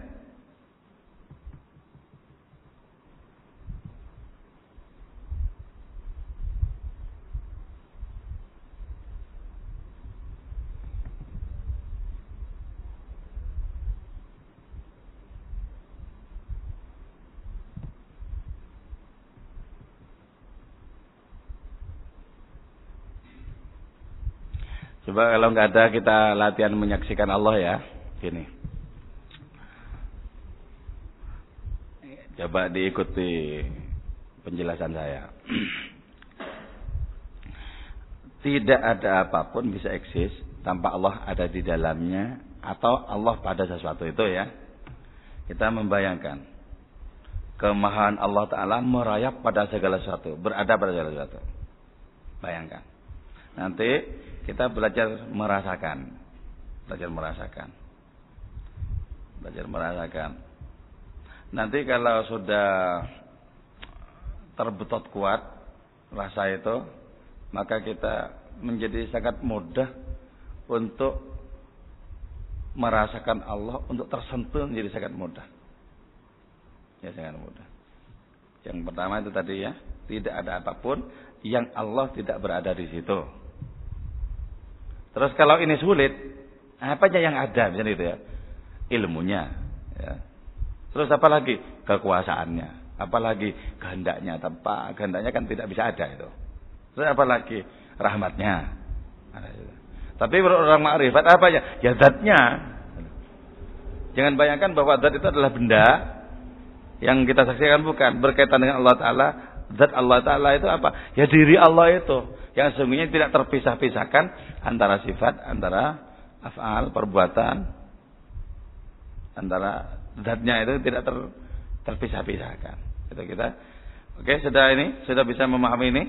Coba kalau nggak ada kita latihan menyaksikan Allah ya. Gini. Coba diikuti penjelasan saya. Tidak ada apa pun bisa eksis tanpa Allah ada di dalamnya atau Allah pada sesuatu itu ya. Kita membayangkan kemahan Allah Ta'ala merayap pada segala sesuatu, berada pada segala sesuatu. Bayangkan. Nanti kita belajar merasakan. Belajar merasakan. Belajar merasakan. Nanti kalau sudah terbetot kuat rasa itu, maka kita menjadi sangat mudah untuk merasakan Allah, untuk tersentuh menjadi sangat mudah. Ya sangat mudah. Yang pertama itu tadi ya, tidak ada apa pun yang Allah tidak berada di situ. Terus kalau ini sulit, apa aja yang ada misalnya itu ya? Ilmunya, ya. Terus apa lagi? Kekuasaannya, apalagi kehendaknya, tanpa kehendaknya kan tidak bisa ada itu. Terus apa lagi? Rahmatnya. Tapi orang makrifat apa ya? Ya zatnya. Jangan bayangkan bahwa zat itu adalah benda yang kita saksikan bukan berkaitan dengan Allah Taala. Zat Allah Taala itu apa? Ya diri Allah itu yang sesungguhnya tidak terpisah-pisahkan antara sifat, antara afal, perbuatan, antara zatnya itu tidak ter, terpisah-pisahkan. Itu kita. Oke, sudah ini, sudah bisa memahami ini?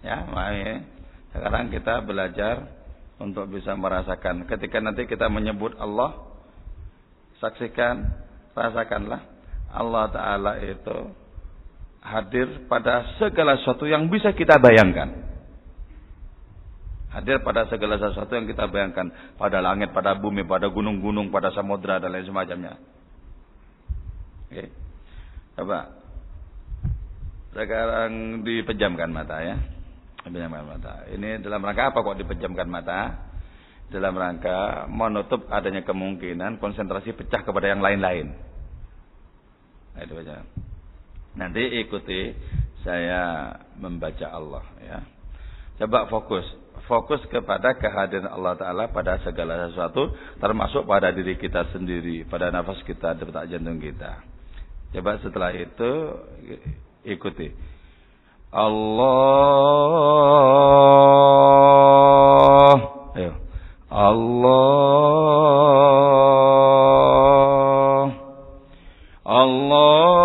Ya, memahami ini. Sekarang kita belajar untuk bisa merasakan. Ketika nanti kita menyebut Allah, saksikan, rasakanlah Allah Ta'ala itu hadir pada segala sesuatu yang bisa kita bayangkan. Hadir pada segala sesuatu yang kita bayangkan. Pada langit, pada bumi, pada gunung-gunung, pada samudra, dan lain semacamnya. Oke. Coba. Sekarang dipejamkan mata ya. Dipejamkan mata. Ini dalam rangka apa kok dipejamkan mata? Dalam rangka menutup adanya kemungkinan konsentrasi pecah kepada yang lain-lain. Nah, itu -lain. Nanti ikuti saya membaca Allah ya. Coba fokus, fokus kepada kehadiran Allah Taala pada segala sesuatu, termasuk pada diri kita sendiri, pada nafas kita, detak jantung kita. Coba setelah itu ikuti. Allah, ayo. Allah, Allah.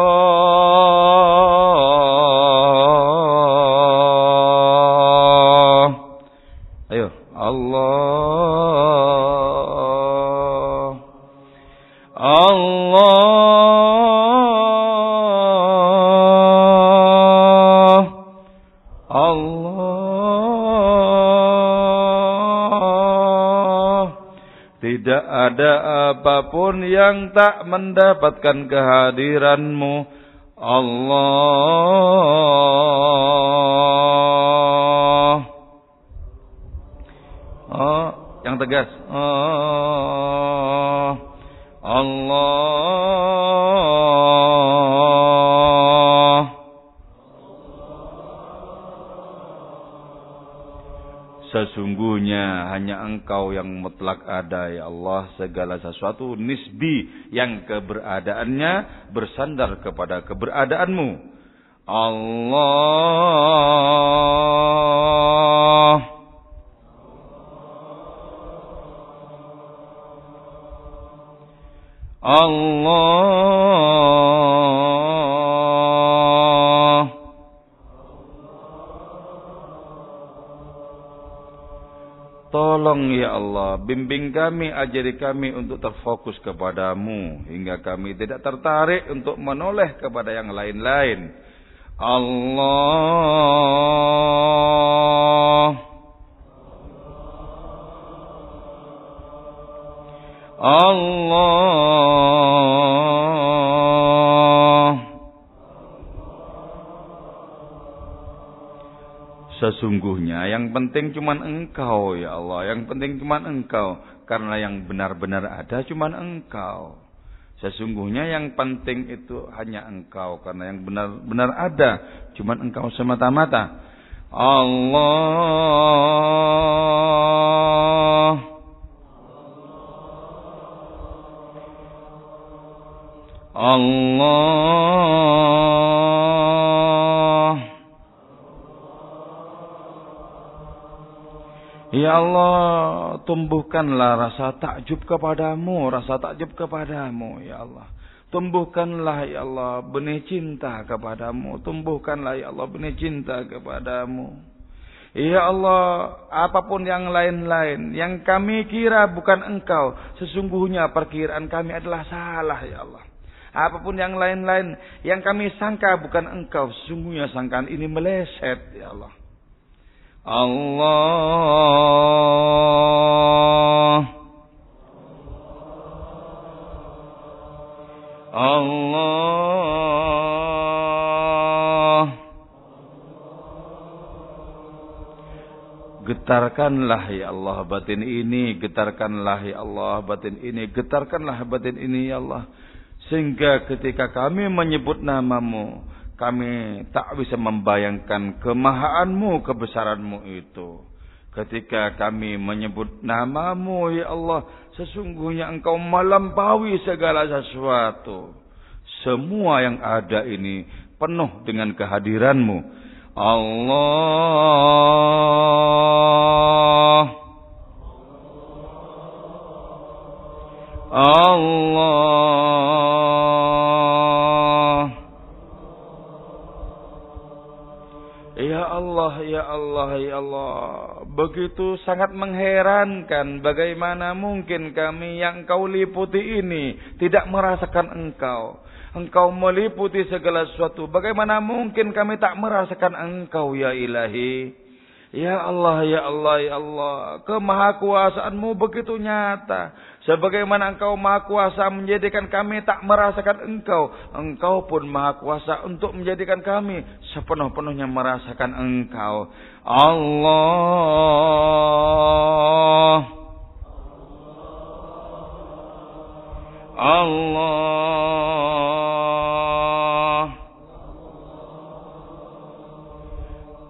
Ada apa pun yang tak mendapatkan kehadiranmu. Allah. Oh, yang tegas. Oh, Allah Sesungguhnya hanya engkau yang mutlak ada ya Allah. Segala sesuatu nisbi yang keberadaannya bersandar kepada keberadaanmu. Allah. Allah Tolong ya Allah, bimbing kami, ajari kami untuk terfokus kepadamu. Hingga kami tidak tertarik untuk menoleh kepada yang lain-lain. Allah. Allah. Sesungguhnya yang penting cuma engkau ya Allah. Yang penting cuma engkau. Karena yang benar-benar ada cuma engkau. Sesungguhnya yang penting itu hanya engkau. Karena yang benar-benar ada cuma engkau semata-mata. Allah. Allah Ya Allah, tumbuhkanlah rasa takjub kepadamu, rasa takjub kepadamu, ya Allah. Tumbuhkanlah ya Allah benih cinta kepadamu, tumbuhkanlah ya Allah benih cinta kepadamu. Ya Allah, apa pun yang lain-lain yang kami kira bukan Engkau, sesungguhnya perkiraan kami adalah salah ya Allah. Apa pun yang lain-lain yang kami sangka bukan engkau. Sesungguhnya sangkaan ini meleset ya Allah. Allah. Allah. Getarkanlah ya Allah batin ini, getarkanlah ya Allah batin ini, getarkanlah batin ini ya Allah. Sehingga ketika kami menyebut namamu, kami tak bisa membayangkan kemahaanmu, kebesaranmu itu. Ketika kami menyebut namamu, ya Allah, sesungguhnya engkau melampaui segala sesuatu. Semua yang ada ini penuh dengan kehadiranmu. Allah. Allah. Allah, ya Allah, ya Allah. Begitu sangat mengherankan bagaimana mungkin kami yang kau liputi ini tidak merasakan engkau. Engkau meliputi segala sesuatu. Bagaimana mungkin kami tak merasakan engkau ya ilahi. Ya Allah, ya Allah, ya Allah. Kemahakuasaanmu begitu nyata. Sebagaimana engkau maha kuasa menjadikan kami tak merasakan engkau. Engkau pun maha kuasa untuk menjadikan kami sepenuh-penuhnya merasakan engkau. Allah. Allah.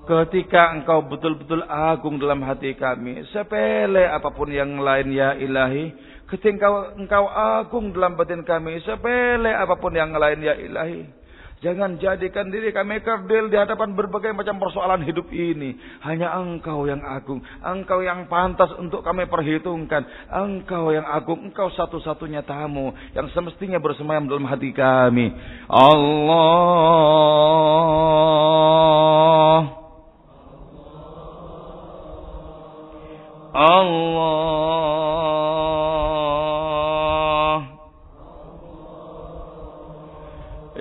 Ketika engkau betul-betul agung dalam hati kami. Sepele apa pun yang lain ya ilahi Ketika engkau agung dalam batin kami, sepele apa pun yang lain ya ilahi. Jangan jadikan diri kami kerdil di hadapan berbagai macam persoalan hidup ini. Hanya engkau yang agung. Engkau yang pantas untuk kami perhitungkan. Engkau yang agung. Engkau satu-satunya tamu. Yang semestinya bersemayam dalam hati kami. Allah. Allah.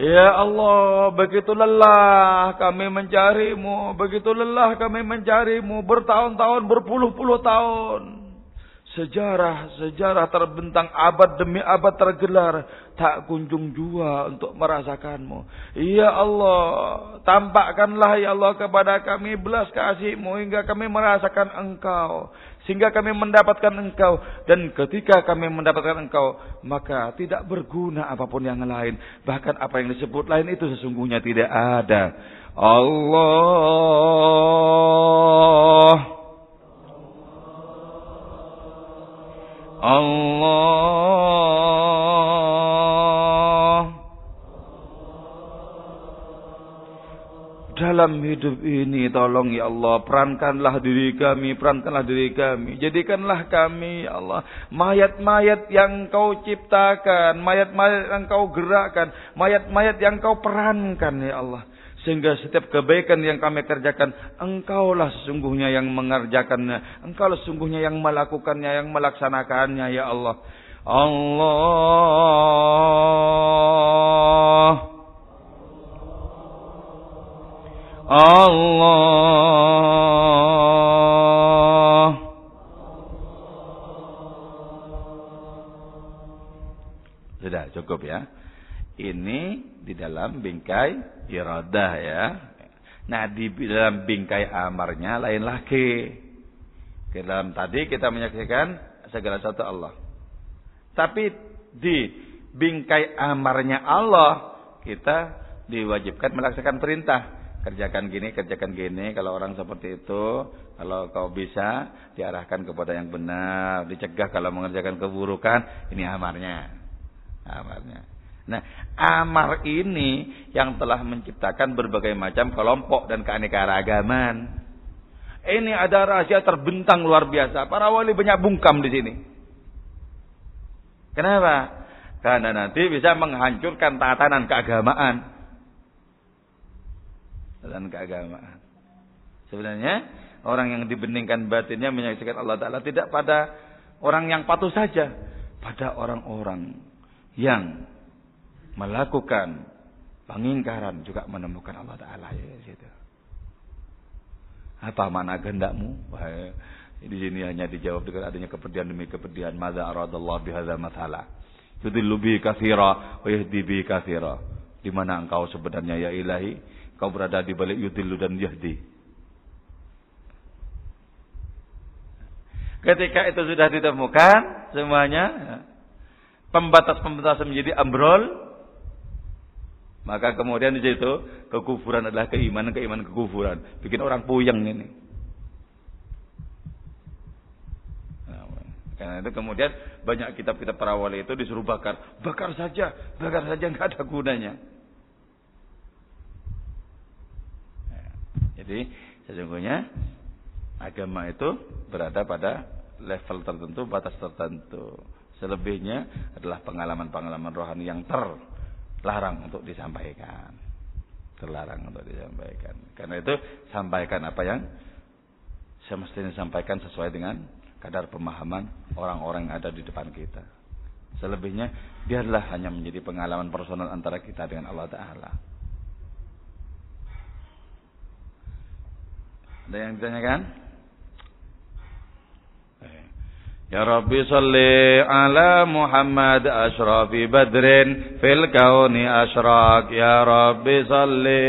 Ya Allah, begitu lelah kami mencarimu, begitu lelah kami mencarimu bertahun-tahun, berpuluh-puluh tahun. Sejarah-sejarah terbentang abad demi abad tergelar. Tak kunjung jua untuk merasakanmu. Ya Allah, tampakkanlah ya Allah kepada kami belas kasihmu hingga kami merasakan engkau. Sehingga kami mendapatkan engkau. Dan ketika kami mendapatkan engkau, maka tidak berguna apa pun yang lain. Bahkan apa yang disebut lain itu sesungguhnya tidak ada. Allah. Allah. Dalam hidup ini tolong ya Allah perankanlah diri kami perankanlah diri kami. Jadikanlah kami ya Allah mayat-mayat yang kau ciptakan mayat-mayat yang kau gerakkan mayat-mayat yang kau perankan ya Allah sehingga setiap kebaikan yang kami kerjakan engkaulah sesungguhnya yang mengerjakannya. Engkaulah sesungguhnya yang melakukannya yang melaksanakannya ya Allah. Allah. Allah. Sudah cukup ya. Ini di dalam bingkai iradah ya. Nah di dalam bingkai amarnya lain lagi. Ke dalam tadi kita menyaksikan segala satu Allah. Tapi di bingkai amarnya Allah kita diwajibkan melaksanakan perintah kerjakan gini, kerjakan gini. Kalau orang seperti itu, kalau kau bisa diarahkan kepada yang benar, dicegah kalau mengerjakan keburukan, ini amarnya. Amarnya. Nah, amar ini yang telah menciptakan berbagai macam kelompok dan keanekaragaman. Ini ada rahasia terbentang luar biasa. Para wali banyak bungkam di sini. Kenapa? Karena nanti bisa menghancurkan tatanan keagamaan dan keagamaan. Sebenarnya orang yang dibeningkan batinnya menyaksikan Allah Ta'ala tidak pada orang yang patuh saja. Pada orang-orang yang melakukan pengingkaran juga menemukan Allah Ta'ala. Ya, gitu. Apa mana kehendakmu? Di sini hanya dijawab dengan adanya kepedihan demi kepedihan. Mada aradallah bihadza mathala. Yudillu bihi wa yahdi bihi kathira. Di mana engkau sebenarnya ya ilahi Kau berada di balik yudillu dan yahdi. Ketika itu sudah ditemukan semuanya, pembatas-pembatas menjadi ambrol, maka kemudian di situ kekufuran adalah keimanan, keimanan kekufuran. Bikin orang puyeng ini. Nah, karena itu kemudian banyak kitab-kitab para wali itu disuruh bakar. Bakar saja, bakar saja nggak ada gunanya. Jadi sesungguhnya agama itu berada pada level tertentu, batas tertentu. Selebihnya adalah pengalaman-pengalaman rohani yang terlarang untuk disampaikan. Terlarang untuk disampaikan. Karena itu sampaikan apa yang semestinya disampaikan sesuai dengan kadar pemahaman orang-orang yang ada di depan kita. Selebihnya biarlah hanya menjadi pengalaman personal antara kita dengan Allah Ta'ala. Ada yang ditanyakan? Ya Rabbi salli ala Muhammad ashrafi badrin fil kauni ashrak. Ya Rabbi salli.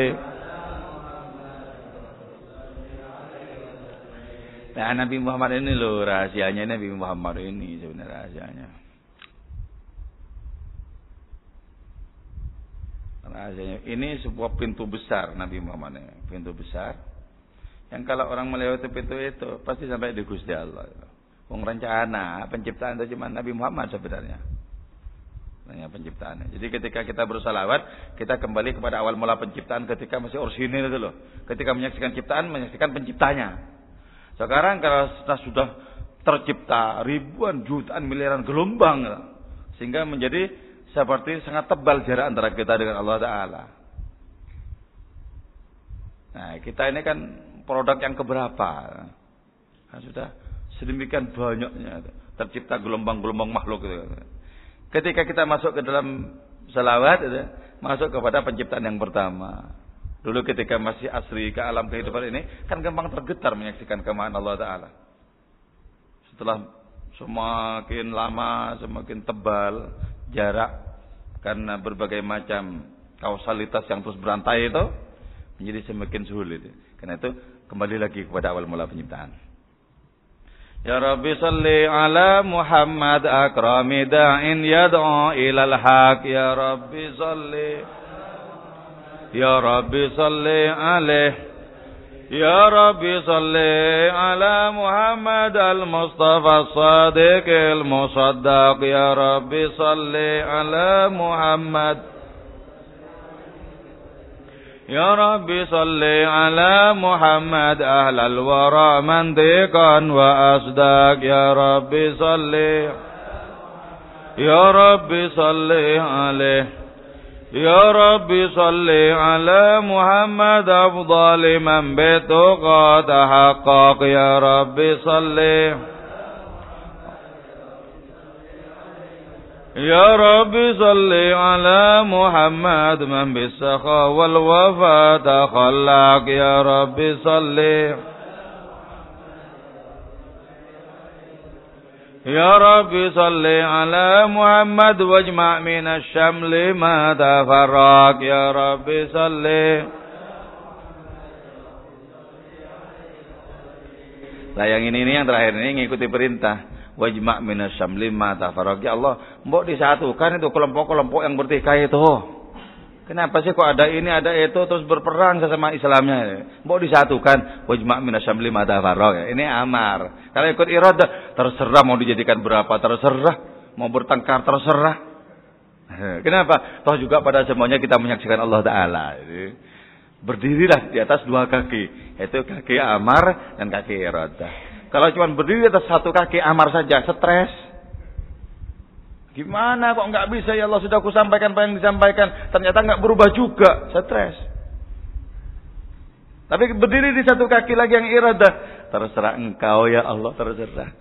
Nah Nabi Muhammad ini loh rahasianya Nabi Muhammad ini sebenarnya rahasianya. Rahasianya. Ini sebuah pintu besar Nabi Muhammad ini, pintu besar. Yang kalau orang melewati pintu itu pasti sampai di Gusti Allah. Wong rencana penciptaan itu cuma Nabi Muhammad sebenarnya. Hanya penciptaannya. Jadi ketika kita bersalawat, kita kembali kepada awal mula penciptaan ketika masih orsinil itu loh. Ketika menyaksikan ciptaan, menyaksikan penciptanya. Sekarang kalau sudah tercipta ribuan jutaan miliaran gelombang sehingga menjadi seperti sangat tebal jarak antara kita dengan Allah Taala. Nah, kita ini kan produk yang keberapa. Nah, sudah sedemikian banyaknya tercipta gelombang-gelombang makhluk itu. Ketika kita masuk ke dalam selawat itu, masuk kepada penciptaan yang pertama. Dulu ketika masih asri ke alam kehidupan ini kan gampang tergetar menyaksikan kemahan Allah Taala. Setelah semakin lama, semakin tebal jarak karena berbagai macam kausalitas yang terus berantai itu menjadi semakin sulit. Karena itu kembali lagi kepada awal mula penciptaan. Ya Rabbi salli ala Muhammad akrami da'in yad'a ilal haq Ya Rabbi salli Ya Rabbi salli alaih Ya Rabbi salli ala Muhammad al-Mustafa as-Sadiq al-Musaddaq Ya Rabbi salli ala Muhammad يا رب صل على محمد أهل الورى منطقا وأصداق. يا رب صل يا رب صل عليه. يا رب صل على محمد أفضل من بتقى تحقق. يا رب صل يا رب صل على محمد من بالسخاء والوفاء تخلق يا رب صل يا رب صل على محمد واجمع من الشمل ما تفرق يا رب صل Nah yang ini, ini yang terakhir ini ngikuti perintah wajma' minasyam lima tafarraq. Ya Allah, mbok disatukan itu kelompok-kelompok yang bertikai itu. Kenapa sih kok ada ini, ada itu terus berperang sama Islamnya? Mbok disatukan wajma' minasyam lima tafarraq. Ini amar. Kalau ikut iradah, terserah mau dijadikan berapa, terserah. Mau bertengkar, terserah. Kenapa? Toh juga pada semuanya kita menyaksikan Allah Ta'ala. Berdirilah di atas dua kaki. Yaitu kaki amar dan kaki iradah. Kalau cuma berdiri atas satu kaki amar saja, stres. Gimana kok nggak bisa ya Allah sudah aku sampaikan apa yang disampaikan, ternyata nggak berubah juga, stres. Tapi berdiri di satu kaki lagi yang iradah, terserah engkau ya Allah, terserah.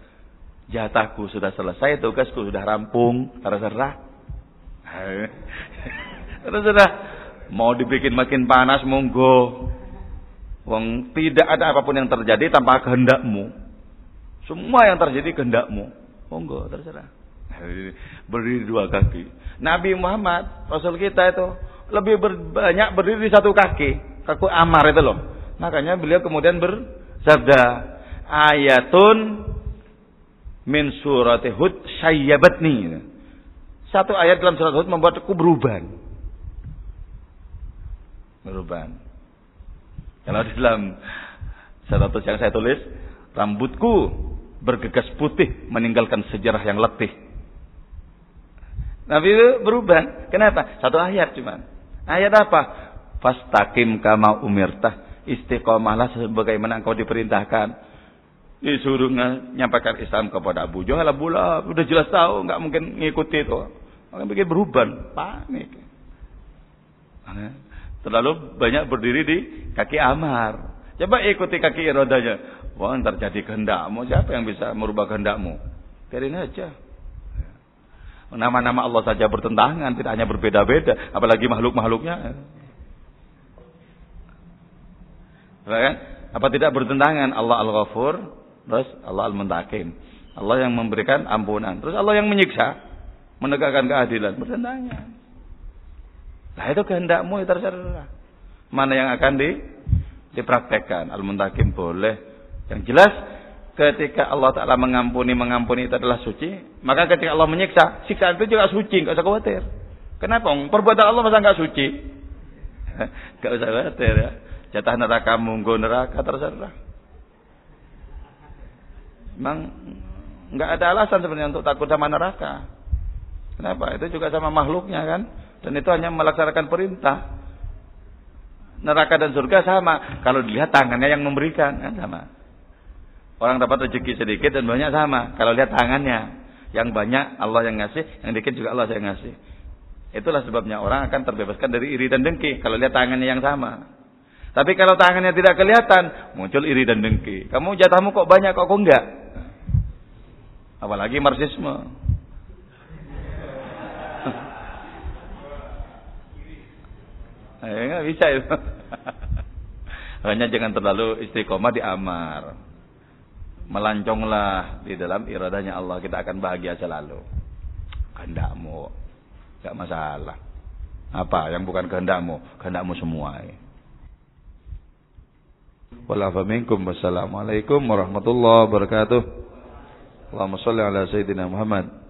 Jatahku sudah selesai, tugasku sudah rampung, terserah. terserah. Mau dibikin makin panas, monggo. Wong tidak ada apa pun yang terjadi tanpa kehendakmu. Semua yang terjadi kehendakmu. Monggo terserah. Berdiri dua kaki. Nabi Muhammad, Rasul kita itu lebih banyak berdiri di satu kaki. Kaku amar itu loh. Makanya beliau kemudian bersabda, ayatun min surat Hud. Satu ayat dalam surat Hud membuatku berubah. Berubah. Kalau di dalam status yang saya tulis, rambutku bergegas putih meninggalkan sejarah yang letih. Nabi itu berubah. Kenapa? Satu ayat cuma. Ayat apa? Fastaqim kama umirtah. Istiqomahlah sebagaimana engkau diperintahkan. Disuruh menyampaikan Islam kepada Abu Jahal. Abu Lahab udah jelas tahu, nggak mungkin ngikuti itu. Maka bikin berubah, panik. Terlalu banyak berdiri di kaki Amar. Coba ikuti kaki rodanya. Wah, ntar jadi kehendakmu. Siapa yang bisa merubah kehendakmu? Biarin aja. Nama-nama Allah saja bertentangan, tidak hanya berbeda-beda, apalagi makhluk-makhluknya. Kan? Apa tidak bertentangan? Allah Al-Ghafur, terus Allah Al-Muntakim. Allah yang memberikan ampunan, terus Allah yang menyiksa, menegakkan keadilan, bertentangan. Nah itu kehendakmu itu terserah. Mana yang akan di, dipraktekkan? Al-Muntakim boleh, yang jelas ketika Allah Ta'ala mengampuni, mengampuni itu adalah suci. Maka ketika Allah menyiksa, siksa itu juga suci, nggak usah khawatir. Kenapa? Perbuatan Allah masa nggak suci? Nggak usah khawatir ya. Jatah neraka, munggu neraka, terserah. Memang nggak ada alasan sebenarnya untuk takut sama neraka. Kenapa? Itu juga sama makhluknya kan. Dan itu hanya melaksanakan perintah. Neraka dan surga sama. Kalau dilihat tangannya yang memberikan kan sama. Orang dapat rezeki sedikit dan banyak sama. Kalau lihat tangannya, yang banyak Allah yang ngasih, yang dikit juga Allah yang ngasih. Itulah sebabnya orang akan terbebaskan dari iri dan dengki kalau lihat tangannya yang sama. Tapi kalau tangannya tidak kelihatan, muncul iri dan dengki. Kamu jatahmu kok banyak kok kok enggak? Apalagi marxisme. Eh, nggak bisa itu. Hanya jangan terlalu istiqomah di amar melanconglah di dalam iradanya Allah kita akan bahagia selalu. Kehendakmu gak masalah. Apa yang bukan kehendakmu? Kehendakmu semua. Wassalamualaikum warahmatullahi wabarakatuh. Allahumma salli ala Sayyidina Muhammad